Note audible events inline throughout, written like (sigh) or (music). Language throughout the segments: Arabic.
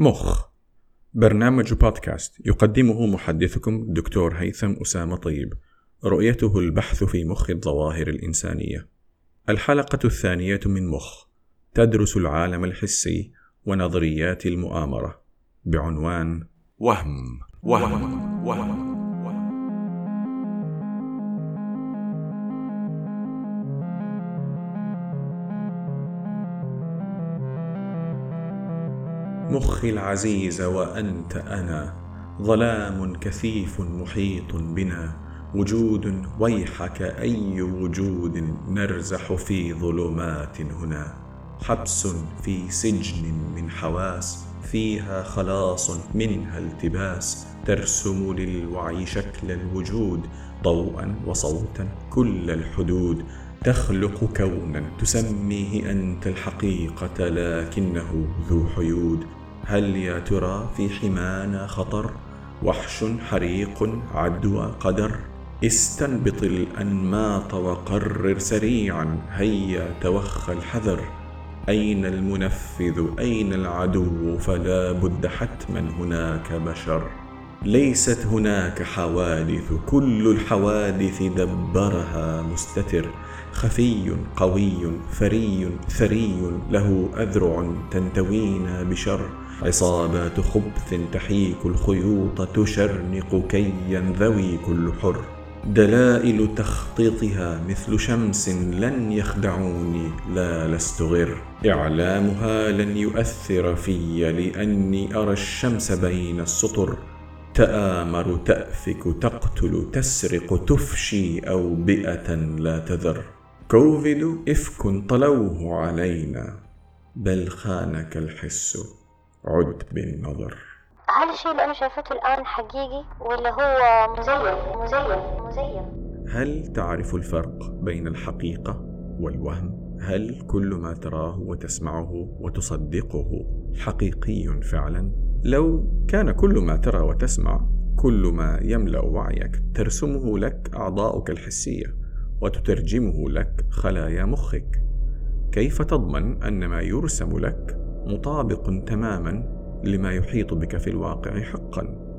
مخ. برنامج بودكاست يقدمه محدثكم الدكتور هيثم أسامة طيب. رؤيته البحث في مخ الظواهر الإنسانية. الحلقة الثانية من مخ. تدرس العالم الحسي ونظريات المؤامرة. بعنوان وهم وهم. وهم, وهم. مخي العزيز وأنت أنا ظلام كثيف محيط بنا وجود ويحك أي وجود نرزح في ظلمات هنا. حبس في سجن من حواس فيها خلاص منها التباس. ترسم للوعي شكل الوجود ضوءا وصوتا كل الحدود. تخلق كونا تسميه أنت الحقيقة لكنه ذو حيود. هل يا ترى في حمانا خطر؟ وحش حريق عدوى قدر. استنبط الأنماط وقرر سريعا هيا توخى الحذر. أين المنفذ؟ أين العدو؟ فلا بد حتما هناك بشر. ليست هناك حوادث كل الحوادث دبرها مستتر. خفي قوي فري ثري له أذرع تنتوينا بشر. عصابات خبث تحيك الخيوط تشرنق كي ينذوي كل حر. دلائل تخطيطها مثل شمس لن يخدعوني لا لست غر. إعلامها لن يؤثر في لأني أرى الشمس بين السطر. تآمر تأفك تقتل تسرق تفشي اوبئه لا تذر. كوفيد إفك طلوه علينا بل خانك الحس. عد بالنظر هل الشيء اللي أنا شايفته الآن حقيقي ولا هو مزيف مزيف مزيف هل تعرف الفرق بين الحقيقة والوهم؟ هل كل ما تراه وتسمعه وتصدقه حقيقي فعلا؟ لو كان كل ما ترى وتسمع كل ما يملأ وعيك ترسمه لك أعضاؤك الحسية وتترجمه لك خلايا مخك كيف تضمن أن ما يرسم لك مطابق تماما لما يحيط بك في الواقع حقا.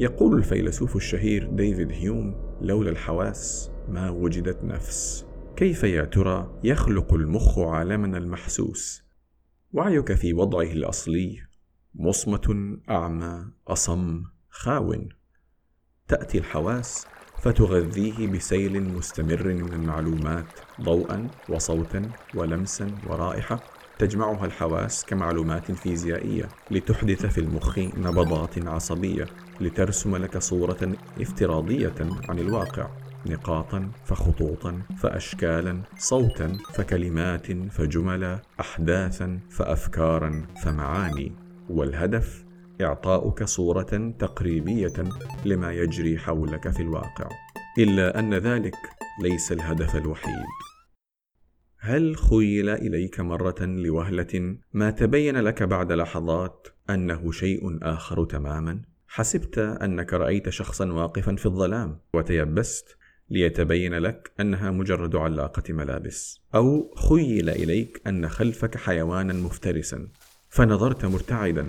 يقول الفيلسوف الشهير ديفيد هيوم لولا الحواس ما وجدت نفس. كيف يا ترى يخلق المخ عالمنا المحسوس؟ وعيك في وضعه الأصلي مصمت أعمى أصم خاو تأتي الحواس فتغذيه بسيل مستمر من المعلومات ضوءا وصوتا ولمسا ورائحة. تجمعها الحواس كمعلومات فيزيائية لتحدث في المخ نبضات عصبية لترسم لك صورة افتراضية عن الواقع نقاطا فخطوطا فاشكالا صوتا فكلمات فجملا احداثا فافكارا فمعاني. والهدف إعطاؤك صورة تقريبية لما يجري حولك في الواقع. إلا أن ذلك ليس الهدف الوحيد. هل خيل إليك مرة لوهلة ما تبين لك بعد لحظات أنه شيء آخر تماما؟ حسبت أنك رأيت شخصا واقفا في الظلام وتيبست ليتبين لك أنها مجرد علاقة ملابس. أو خيل إليك أن خلفك حيوانا مفترسا فنظرت مرتعدا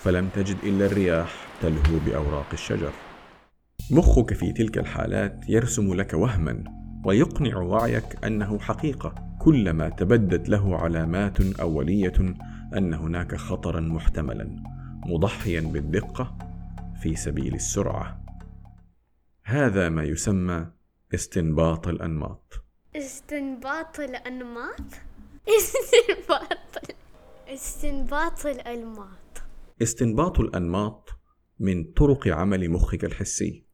فلم تجد إلا الرياح تلهو بأوراق الشجر. مخك في تلك الحالات يرسم لك وهما ويقنع وعيك أنه حقيقة. كلما تبدت له علامات أولية أن هناك خطرا محتملا مضحيا بالدقة في سبيل السرعة. هذا ما يسمى استنباط الأنماط. استنباط الأنماط؟ (laughs) استنباط استنباط الانماط استنباط الأنماط من طرق عمل مخك الحسي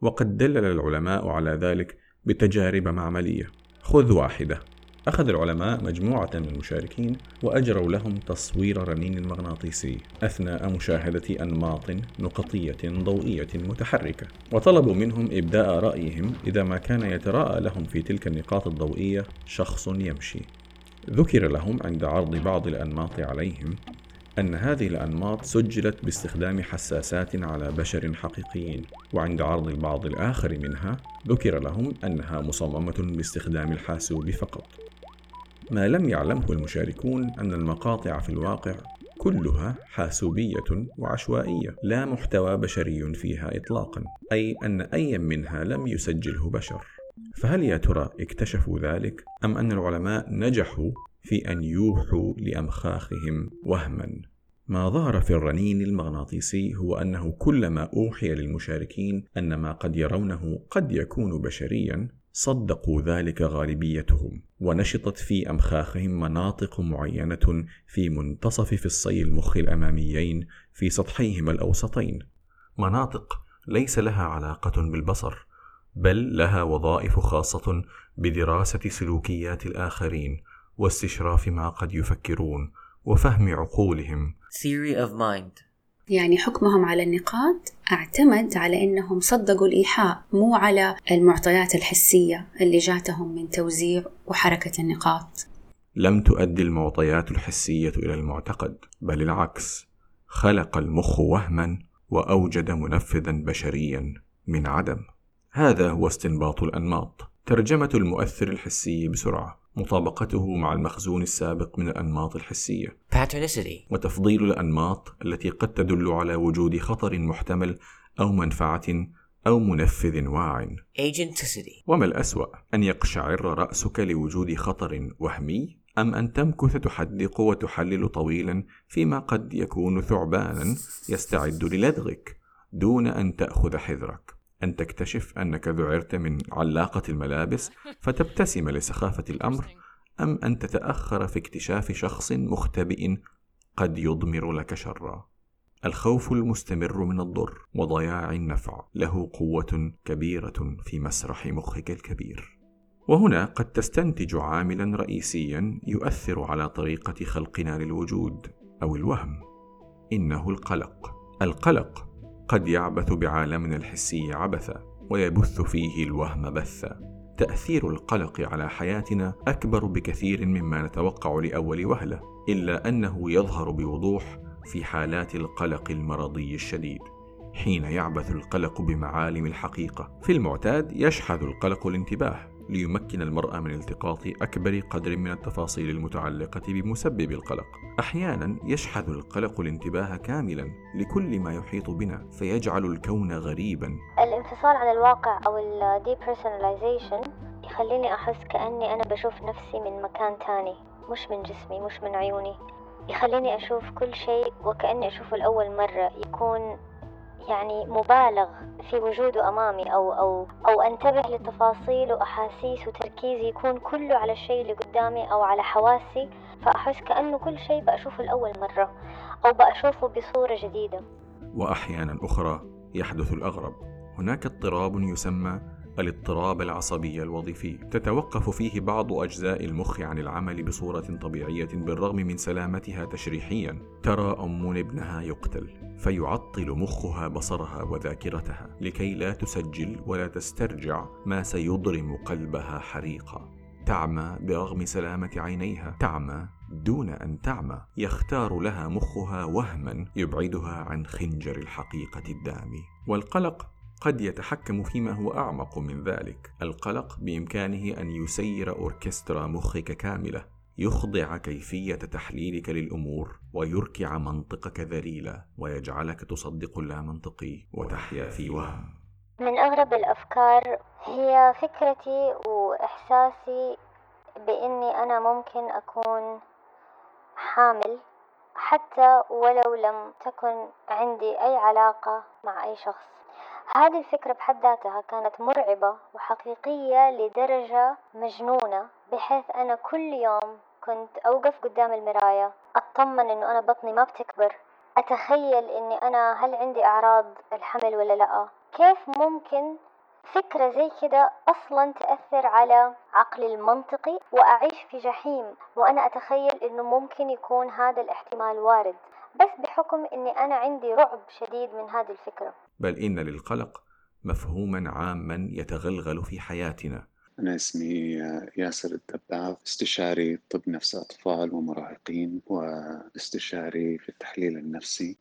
وقد دلل العلماء على ذلك بتجارب معمليه خذ واحدة. أخذ العلماء مجموعة من المشاركين وأجروا لهم تصوير رنين مغناطيسي أثناء مشاهدة أنماط نقطية ضوئية متحركة، وطلبوا منهم إبداء رأيهم إذا ما كان يتراءى لهم في تلك النقاط الضوئية شخص يمشي. ذكر لهم عند عرض بعض الأنماط عليهم أن هذه الأنماط سجلت باستخدام حساسات على بشر حقيقيين، وعند عرض البعض الآخر منها ذكر لهم أنها مصممة باستخدام الحاسوب فقط. ما لم يعلمه المشاركون أن المقاطع في الواقع كلها حاسوبية وعشوائية لا محتوى بشري فيها إطلاقا أي أن أي منها لم يسجله بشر. فهل يا ترى اكتشفوا ذلك أم أن العلماء نجحوا في أن يوحوا لأمخاخهم وهما؟ ما ظهر في الرنين المغناطيسي هو أنه كلما أوحي للمشاركين أن ما قد يرونه قد يكون بشريا صدقوا ذلك غالبيتهم ونشطت في أمخاخهم مناطق معينة في منتصف فصي المخ الأماميين في سطحيهما الأوسطين. مناطق ليس لها علاقة بالبصر بل لها وظائف خاصة بدراسة سلوكيات الآخرين واستشراف ما قد يفكرون وفهم عقولهم. Theory of mind. يعني حكمهم على النقاط اعتمد على انهم صدقوا الايحاء مو على المعطيات الحسية اللي جاتهم من توزيع وحركة النقاط. لم تؤدي المعطيات الحسية إلى المعتقد بل العكس خلق المخ وهما وأوجد منفذا بشريا من عدم. هذا هو استنباط الأنماط ترجمة المؤثر الحسي بسرعة مطابقته مع المخزون السابق من الأنماط الحسية. وتفضيل الأنماط التي قد تدل على وجود خطر محتمل أو منفعة أو منفذ واع. وما الأسوأ؟ أن يقشعر رأسك لوجود خطر وهمي؟ أم أن تمكث تحدق وتحلل طويلا فيما قد يكون ثعبانا يستعد للدغك دون أن تأخذ حذرك؟ أن تكتشف أنك ذعرت من علاقة الملابس فتبتسم لسخافة الأمر أم أن تتأخر في اكتشاف شخص مختبئ قد يضمر لك شرا. الخوف المستمر من الضر وضياع النفع له قوة كبيرة في مسرح مخك الكبير. وهنا قد تستنتج عاملا رئيسيا يؤثر على طريقة خلقنا للوجود أو الوهم. إنه القلق. القلق قد يعبث بعالمنا الحسي عبثا ويبث فيه الوهم بثا. تأثير القلق على حياتنا أكبر بكثير مما نتوقع لأول وهلة إلا أنه يظهر بوضوح في حالات القلق المرضي الشديد. حين يعبث القلق بمعالم الحقيقة في المعتاد يشحذ القلق الانتباه. ليمكن المرء من التقاط أكبر قدر من التفاصيل المتعلقة بمسبب القلق. أحيانا يشحذ القلق الانتباه كاملا لكل ما يحيط بنا فيجعل الكون غريبا. الانفصال عن الواقع أو ال depersonalization يخليني أحس كأني أنا بشوف نفسي من مكان تاني مش من جسمي مش من عيوني يخليني أشوف كل شيء وكأني أشوفه لأول مرة يكون يعني مبالغ في وجوده أمامي أو أو أو أنتبه لتفاصيل وأحاسيس وتركيزي يكون كله على الشيء اللي قدامي أو على حواسي فأحس كأنه كل شيء بأشوفه لأول مرة أو بأشوفه بصورة جديدة. وأحيانا أخرى يحدث الأغرب. هناك اضطراب يسمى الاضطراب العصبي الوظيفي. تتوقف فيه بعض أجزاء المخ عن العمل بصورة طبيعية بالرغم من سلامتها تشريحيا. ترى أم ابنها يقتل فيعطل مخها بصرها وذاكرتها لكي لا تسجل ولا تسترجع ما سيضرم قلبها حريقا. تعمى برغم سلامة عينيها. تعمى دون أن تعمى. يختار لها مخها وهما يبعدها عن خنجر الحقيقة الدامي. والقلق قد يتحكم فيما هو أعمق من ذلك. القلق بإمكانه أن يسير أوركسترا مخك كاملة يخضع كيفية تحليلك للأمور ويركع منطقك ذليلا ويجعلك تصدق اللامنطقي وتحيا في وهم. من أغرب الأفكار هي فكرتي وإحساسي بإني أنا ممكن أكون حامل حتى ولو لم تكن عندي أي علاقة مع أي شخص. هذه الفكرة بحد ذاتها كانت مرعبة وحقيقية لدرجة مجنونة بحيث أنا كل يوم كنت أوقف قدام المراية أطمن إنه أنا بطني ما بتكبر أتخيل إني أنا هل عندي أعراض الحمل ولا لأ؟ كيف ممكن فكرة زي كده أصلا تأثر على عقلي المنطقي وأعيش في جحيم؟ وأنا أتخيل إنه ممكن يكون هذا الاحتمال وارد بس بحكم إني أنا عندي رعب شديد من هذه الفكرة. بل إن للقلق مفهوما عاما يتغلغل في حياتنا. أنا اسمي ياسر الدباغ استشاري طب نفس أطفال ومراهقين واستشاري في التحليل النفسي.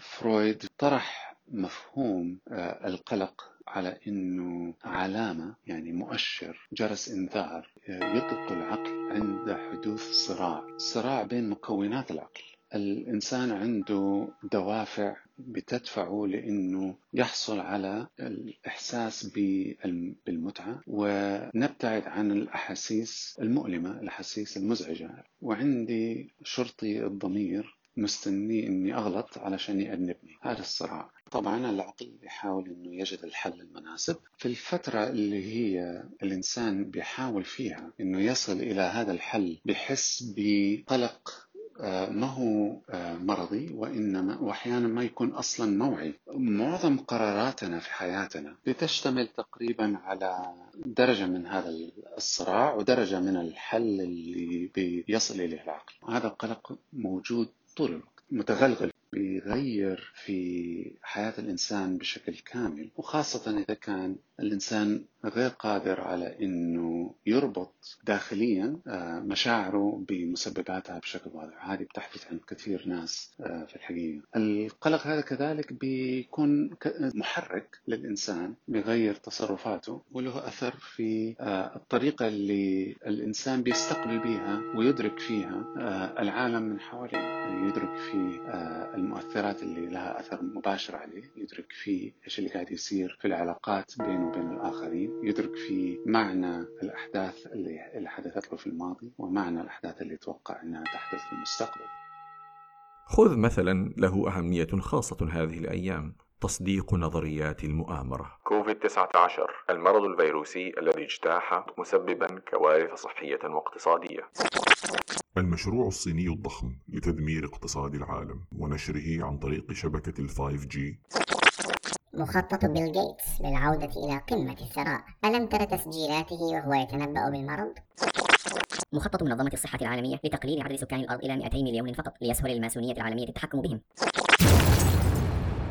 فرويد طرح مفهوم القلق على إنه علامة يعني مؤشر جرس إنذار يطلق العقل عند حدوث صراع. صراع بين مكونات العقل. الإنسان عنده دوافع بتدفعه لأنه يحصل على الإحساس بالمتعة ونبتعد عن الأحاسيس المؤلمة الأحاسيس المزعجة. وعندي شرطي الضمير مستني إني أغلط علشان يأنبني. هذا الصراع. طبعا العقل بيحاول إنه يجد الحل المناسب. في الفترة اللي هي الإنسان بيحاول فيها إنه يصل إلى هذا الحل بحس بقلق ما هو آه، مرضي وإنما وأحيانا ما يكون أصلا موعي. معظم قراراتنا في حياتنا بتشتمل تقريبا على درجة من هذا الصراع ودرجة من الحل اللي بيصل إليه العقل. هذا القلق موجود طول الوقت متغلغل. بيغير في حياة الإنسان بشكل كامل وخاصة إذا كان الإنسان غير قادر على أنه يربط داخليا آه، مشاعره بمسبباتها بشكل واضح. هذه بتحدث عن كثير ناس آه، في الحقيقة. القلق هذا كذلك بيكون محرك للإنسان بيغير تصرفاته وله أثر في آه، الطريقة اللي الإنسان بيستقبل بها ويدرك فيها العالم من حواليه. يعني يدرك في المؤثرات اللي لها أثر مباشر عليه. يدرك في إيش اللي قاعد يصير في العلاقات بينه وبين الآخرين. يدرك في معنى الأحداث اللي, اللي حدثت له في الماضي ومعنى الأحداث اللي يتوقع أنها تحدث في المستقبل. خذ مثلا له أهمية خاصة هذه الأيام. تصديق نظريات المؤامرة. كوفيد 19 المرض الفيروسي الذي اجتاح مسببا كوارث صحية واقتصادية. المشروع الصيني الضخم لتدمير اقتصاد العالم ونشره عن طريق شبكة ال five G مخطط بيل جيتس للعودة إلى قمة الثراء ألم تر تسجيلاته وهو يتنبأ بالمرض؟ مخطط منظمة الصحة العالمية لتقليل عدد سكان الأرض إلى 200 مليون فقط ليسهل الماسونية العالمية التحكم بهم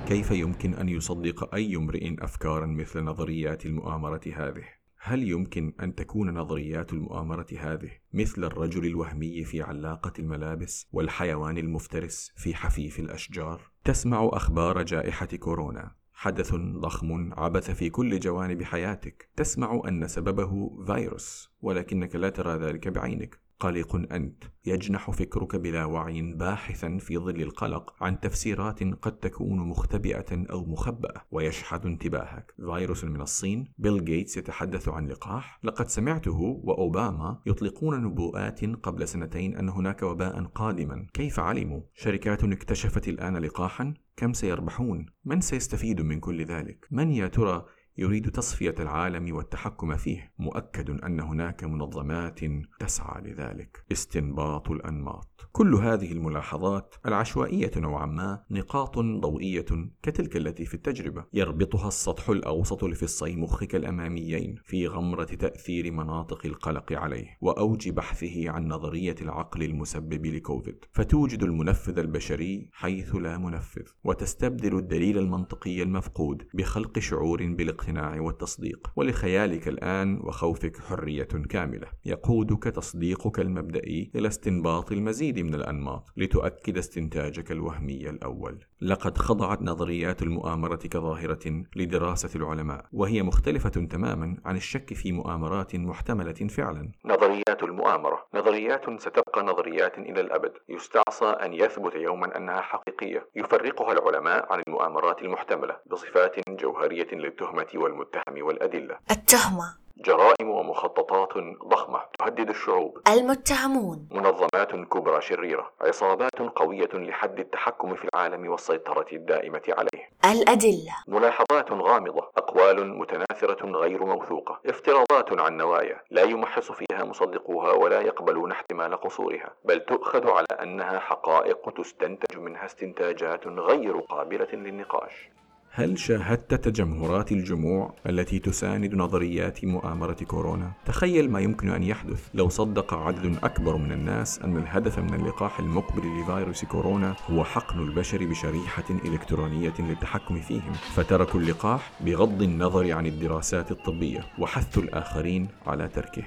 كيف يمكن أن يصدق أي امرئ أفكارا مثل نظريات المؤامرة هذه؟ هل يمكن أن تكون نظريات المؤامرة هذه مثل الرجل الوهمي في علاقة الملابس والحيوان المفترس في حفيف الأشجار؟ تسمع أخبار جائحة كورونا. حدث ضخم عبث في كل جوانب حياتك. تسمع أن سببه فيروس ولكنك لا ترى ذلك بعينك. قلق أنت. يجنح فكرك بلا وعي باحثا في ظل القلق عن تفسيرات قد تكون مختبئة أو مخبأة ويشحذ انتباهك. فيروس من الصين بيل جيتس يتحدث عن لقاح. لقد سمعته وأوباما يطلقون نبوءات قبل سنتين أن هناك وباء قادما. كيف علموا؟ شركات اكتشفت الآن لقاحا؟ كم سيربحون؟ من سيستفيد من كل ذلك؟ من يا ترى يريد تصفية العالم والتحكم فيه مؤكد أن هناك منظمات تسعى لذلك. استنباط الأنماط. كل هذه الملاحظات العشوائية نوعا ما نقاط ضوئية كتلك التي في التجربة. يربطها السطح الأوسط لفصي مخك الأماميين في غمرة تأثير مناطق القلق عليه وأوج بحثه عن نظرية العقل المسبب لكوفيد. فتوجد المنفذ البشري حيث لا منفذ وتستبدل الدليل المنطقي المفقود بخلق شعور بالاقتناع الاقتناع والتصديق ولخيالك الآن وخوفك حرية كاملة. يقودك تصديقك المبدئي إلى استنباط المزيد. من الأنماط لتؤكد استنتاجك الوهمي الأول. لقد خضعت نظريات المؤامرة كظاهرة لدراسة العلماء وهي مختلفة تماما عن الشك في مؤامرات محتملة فعلا. نظريات المؤامرة. نظريات ستبقى نظريات إلى الأبد. يستعصى أن يثبت يوما أنها حقيقية. يفرقها العلماء عن المؤامرات المحتملة بصفات جوهرية للتهمة والمتهم والأدلة. التهمة. جرائم ومخططات ضخمة تهدد الشعوب. المتهمون. منظمات كبرى شريرة. عصابات قوية لحد التحكم في العالم والسيطرة الدائمة عليه. الأدلة. ملاحظات غامضة. أقوال متناثرة غير موثوقة. افتراضات عن نوايا. لا يمحص فيها مصدقوها ولا يقبلون احتمال قصورها. بل تؤخذ على أنها حقائق تستنتج منها استنتاجات غير قابلة للنقاش. هل شاهدت تجمهرات الجموع التي تساند نظريات مؤامرة كورونا؟ تخيل ما يمكن أن يحدث لو صدق عدد أكبر من الناس أن الهدف من اللقاح المقبل لفيروس كورونا هو حقن البشر بشريحة إلكترونية للتحكم فيهم، فتركوا اللقاح بغض النظر عن الدراسات الطبية وحثوا الآخرين على تركه.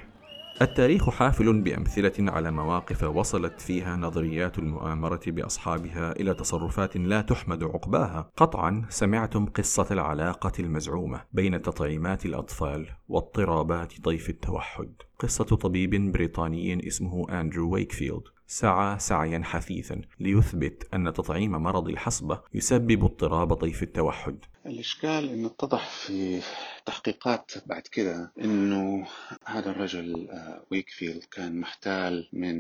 التاريخ حافل بأمثلة على مواقف وصلت فيها نظريات المؤامرة بأصحابها إلى تصرفات لا تحمد عقباها. قطعا سمعتم قصة العلاقة المزعومة بين تطعيمات الأطفال واضطرابات طيف التوحد. قصة طبيب بريطاني اسمه أندرو ويكفيلد سعى سعيا حثيثا ليثبت أن تطعيم مرض الحصبة يسبب اضطراب طيف التوحد الإشكال إنه اتضح في تحقيقات بعد كده إنه هذا الرجل آه، ويكفيلد كان محتال من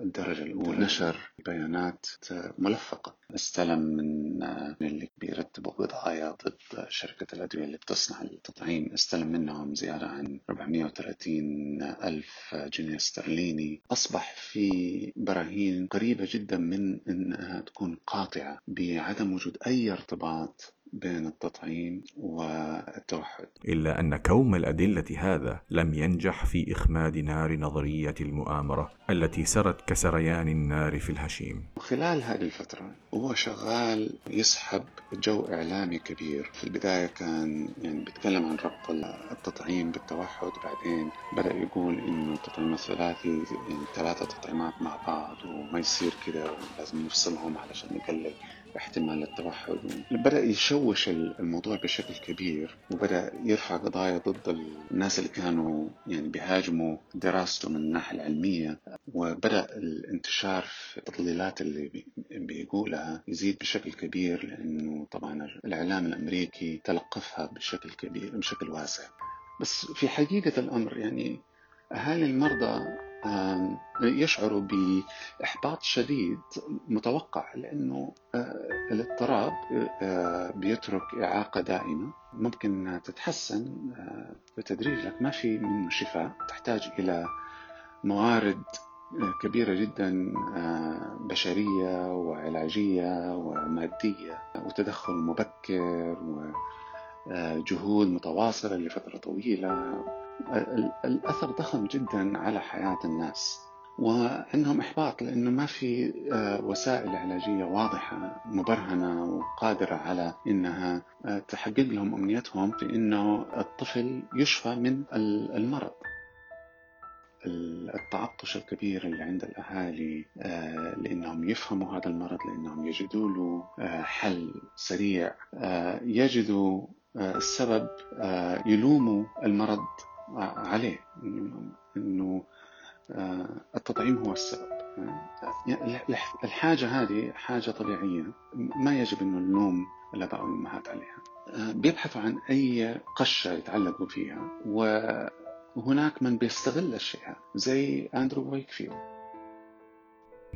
الدرجة الأولى. نشر بيانات آه، ملفقة. استلم من آه، من اللي بيرتبوا قضايا ضد شركة الأدوية اللي بتصنع التطعيم. استلم منهم زيادة عن 430 ألف جنيه استرليني. أصبح في براهين قريبة جدا من أنها تكون قاطعة. بعدم وجود أي ارتباط بين التطعيم والتوحد. إلا أن كوم الأدلة هذا لم ينجح في إخماد نار نظرية المؤامرة التي سرت كسريان النار في الهشيم. خلال هذه الفترة وهو شغال يسحب جو إعلامي كبير. في البداية كان يعني بيتكلم عن ربط التطعيم بالتوحد بعدين بدأ يقول إنه التطعيم الثلاثي يعني ثلاثة تطعيمات مع بعض وما يصير كده ولازم نفصلهم علشان نقلل احتمال التوحد. بدأ يشوش الموضوع بشكل كبير وبدأ يرفع قضايا ضد الناس اللي كانوا يعني بيهاجموا دراسته من الناحية العلمية. وبدأ الانتشار في التضليلات اللي بيقولها يزيد بشكل كبير لأنه طبعا الإعلام الأمريكي تلقفها بشكل كبير بشكل واسع. بس في حقيقة الأمر يعني أهالي المرضى يشعروا بإحباط شديد متوقع لأنه آه، الاضطراب آه، بيترك إعاقة دائمة. ممكن تتحسن آه، بتدريج لك ما في منه شفاء. تحتاج إلى موارد كبيرة جدا بشرية وعلاجية ومادية. وتدخل مبكر وجهود متواصلة لفترة طويلة. الأثر ضخم جدا على حياة الناس وعندهم إحباط لأنه ما في آه، وسائل علاجية واضحة مبرهنة وقادرة على أنها آه، تحقق لهم أمنيتهم في أنه الطفل يشفى من المرض. التعطش الكبير اللي عند الأهالي آه، لأنهم يفهموا هذا المرض لأنهم يجدوا له حل سريع يجدوا السبب يلوموا المرض. عليه إنه آه، التطعيم هو السبب. الحاجة هذه حاجة طبيعية. ما يجب إنه نلوم الاباء والامهات عليها. بيبحثوا عن أي قشة يتعلقوا فيها وهناك من بيستغل الشيء زي أندرو ويكفيلد.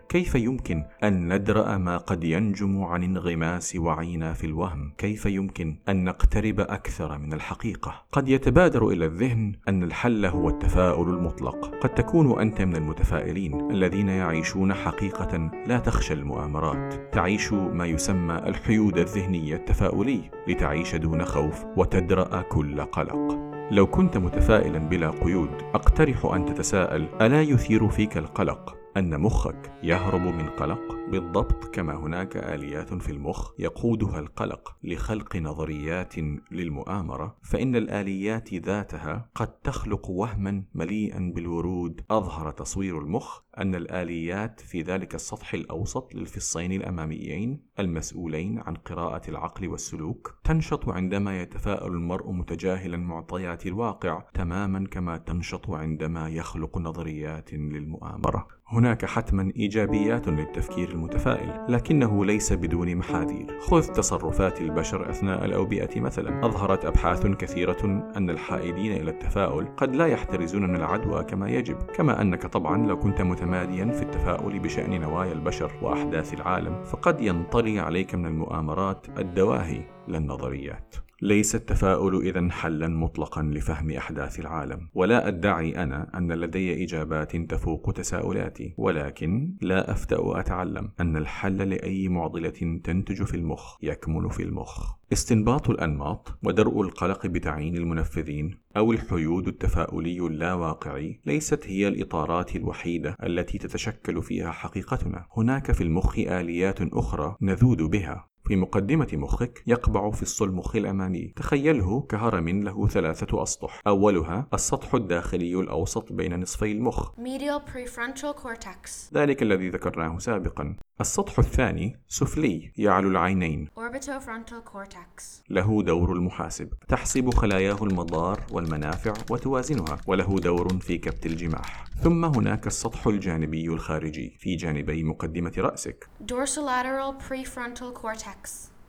كيف يمكن أن ندرأ ما قد ينجم عن انغماس وعينا في الوهم؟ كيف يمكن أن نقترب أكثر من الحقيقة؟ قد يتبادر إلى الذهن أن الحل هو التفاؤل المطلق. قد تكون أنت من المتفائلين الذين يعيشون حقيقة لا تخشى المؤامرات. تعيش ما يسمى الحيود الذهني التفاؤلي لتعيش دون خوف وتدرأ كل قلق. لو كنت متفائلا بلا قيود أقترح أن تتساءل ألا يثير فيك القلق؟ أن مخك يهرب من قلق بالضبط كما هناك آليات في المخ يقودها القلق لخلق نظريات للمؤامرة فإن الآليات ذاتها قد تخلق وهما مليئا بالورود. أظهر تصوير المخ أن الآليات في ذلك السطح الأوسط للفصين الأماميين المسؤولين عن قراءة العقل والسلوك تنشط عندما يتفاءل المرء متجاهلا معطيات الواقع تماما كما تنشط عندما يخلق نظريات للمؤامرة. هناك حتما إيجابيات للتفكير المتفائل لكنه ليس بدون محاذير. خذ تصرفات البشر أثناء الأوبئة مثلا. أظهرت أبحاث كثيرة أن الحائدين إلى التفاؤل قد لا يحترزون من العدوى كما يجب كما أنك طبعا لو كنت متماديا في التفاؤل بشأن نوايا البشر وأحداث العالم فقد ينطلي عليك من المؤامرات الدواهي لا النظريات ليس التفاؤل إذا حلا مطلقا لفهم أحداث العالم. ولا أدعي أنا أن لدي إجابات تفوق تساؤلاتي ولكن لا أفتأ اتعلم أن الحل لأي معضلة تنتج في المخ يكمن في المخ. استنباط الأنماط ودرء القلق بتعيين المنفذين أو الحيود التفاؤلي اللاواقعي ليست هي الإطارات الوحيدة التي تتشكل فيها حقيقتنا. هناك في المخ آليات أخرى نذود بها. في مقدمة مخك يقبع فص المخ الأمامي تخيله كهرم له ثلاثة أسطح. أولها السطح الداخلي الأوسط بين نصفي المخ. Medial prefrontal cortex, ذلك الذي ذكرناه سابقا. السطح الثاني سفلي يعلو العينين. Orbitofrontal cortex, له دور المحاسب. تحسب خلاياه المضار والمنافع وتوازنها. وله دور في كبت الجماح. ثم هناك السطح الجانبي الخارجي في جانبي مقدمة رأسك. Dorsolateral prefrontal cortex,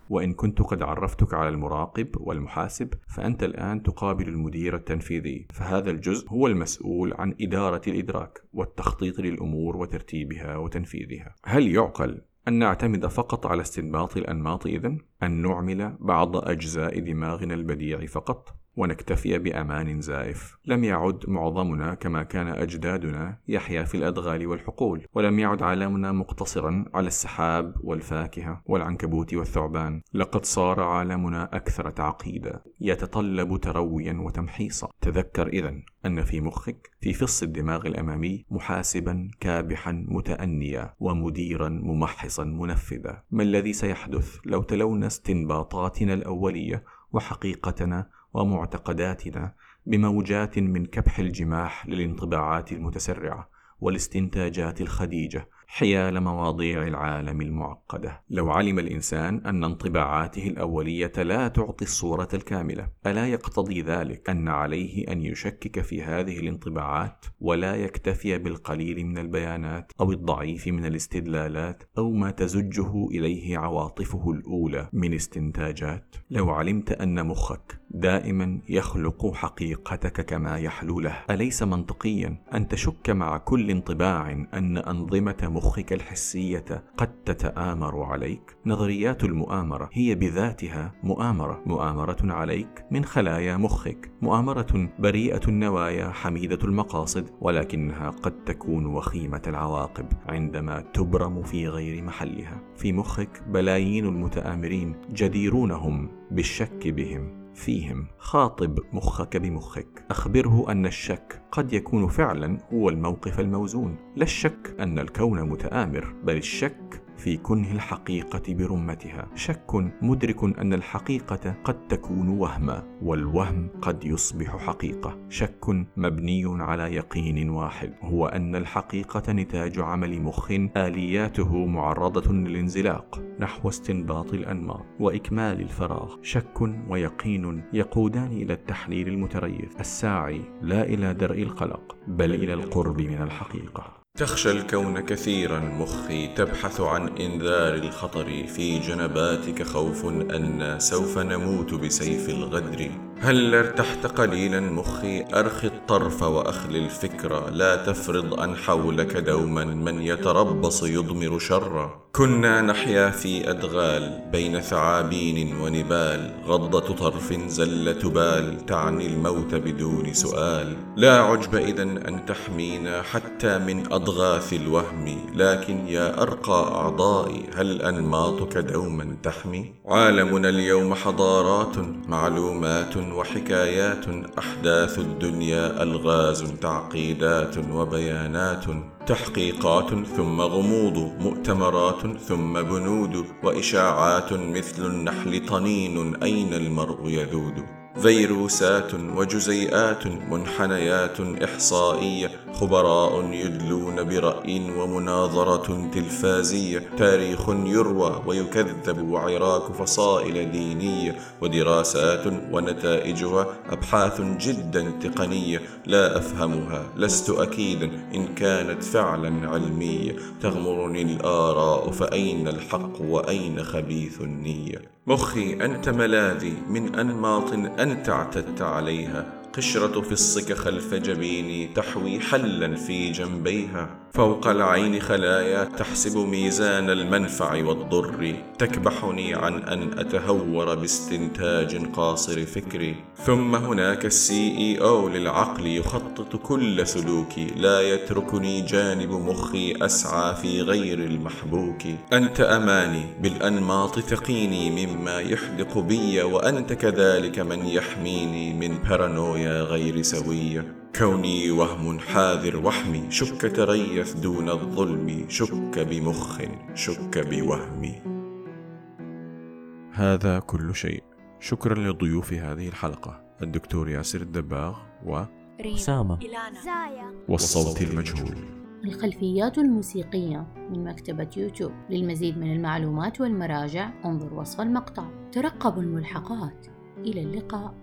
وإن كنت قد عرفتك على المراقب والمحاسب فأنت الآن تقابل المدير التنفيذي فهذا الجزء هو المسؤول عن إدارة الإدراك والتخطيط للأمور وترتيبها وتنفيذها هل يعقل أن نعتمد فقط على استنباط الأنماط إذن؟ أن نعمل بعض أجزاء دماغنا البديع فقط؟ ونكتفي بأمان زائف. لم يعد معظمنا كما كان أجدادنا يحيا في الأدغال والحقول ولم يعد عالمنا مقتصرا على السحاب والفاكهة والعنكبوت والثعبان. لقد صار عالمنا أكثر تعقيدا يتطلب ترويا وتمحيصا. تذكر إذا أن في مخك في فص الدماغ الأمامي محاسبا كابحا متأنيا ومديرا ممحصا منفذا. ما الذي سيحدث لو تلونا استنباطاتنا الأولية وحقيقتنا ومعتقداتنا بموجات من كبح الجماح للانطباعات المتسرعة والاستنتاجات الخديجة حيال مواضيع العالم المعقدة. لو علم الإنسان أن انطباعاته الأولية لا تعطي الصورة الكاملة ألا يقتضي ذلك أن عليه أن يشكك في هذه الانطباعات ولا يكتفي بالقليل من البيانات أو الضعيف من الاستدلالات أو ما تزجه إليه عواطفه الأولى من استنتاجات؟ لو علمت أن مخك دائما يخلق حقيقتك كما يحلو له. أليس منطقيا أن تشك مع كل انطباع أن أنظمة مخك الحسية قد تتآمر عليك؟ نظريات المؤامرة هي بذاتها مؤامرة. مؤامرة عليك من خلايا مخك. مؤامرة بريئة النوايا حميدة المقاصد ولكنها قد تكون وخيمة العواقب عندما تبرم في غير محلها. في مخك بلايين المتآمرين جديرونهم بالشك بهم. فيهم. خاطب مخك بمخك. أخبره أن الشك قد يكون فعلا هو الموقف الموزون. لا الشك أن الكون متآمر بل الشك في كنه الحقيقة برمتها. شك مدرك أن الحقيقة قد تكون وهما والوهم قد يصبح حقيقة. شك مبني على يقين واحد هو أن الحقيقة نتاج عمل مخ آلياته معرضة للانزلاق نحو استنباط الأنماط وإكمال الفراغ. شك ويقين يقودان إلى التحليل المتريث الساعي لا إلى درء القلق بل إلى القرب من الحقيقة. تخشى الكون كثيرا مخي تبحث عن إنذار الخطر. في جنباتك خوف أن سوف نموت بسيف الغدر. هل ارتحت قليلا مخي؟ ارخي الطرف وأخلي الفكر. لا تفرض أن حولك دوما. من يتربص يضمر شرا. كنا نحيا في أدغال بين ثعابين ونبال. غضة طرف زل تبال. تعني الموت بدون سؤال. لا عجب اذا أن تحمينا حتى من أضغاث الوهم. لكن يا أرقى أعضائي هل أنماطك دوما تحمي؟ عالمنا اليوم حضارات معلومات وحكايات أحداث الدنيا ألغاز تعقيدات وبيانات تحقيقات ثم غموض مؤتمرات ثم بنود وإشاعات مثل النحل طنين أين المرء يذود؟ فيروسات وجزيئات منحنيات إحصائية خبراء يدلون برأي ومناظرة تلفازية. تاريخ يروى ويكذب وعراك فصائل دينية ودراسات ونتائجها أبحاث جدا تقنية. لا أفهمها لست أكيدا إن كانت فعلا علمية. تغمرني الآراء فأين الحق وأين خبيث النية؟ مخي أنت ملاذي من أنماط انت اعتدت عليها. قشرة فصك خلف جبيني تحوي حلا في جنبيها. فوق العين خلايا تحسب ميزان المنفع والضر. تكبحني عن أن أتهور باستنتاج قاصر فكري. ثم هناك ال CEO للعقل يخطط كل سلوكي. لا يتركني جانب مخي أسعى في غير المحبوك. أنت أماني بالأنماط تقيني مما يحدق بي وأنت كذلك من يحميني من بارانويا غير سويه كوني وهم حاذر واحمي شك تريث دون الظلم شك بمخ شك بوهم. هذا كل شيء. شكرا لضيوف هذه الحلقة الدكتور ياسر الدباغ و أسامة. زايا. والصوت المجهول. الخلفيات الموسيقية من مكتبة يوتيوب. للمزيد من المعلومات والمراجع انظر وصف المقطع. ترقبوا الملحقات. إلى اللقاء.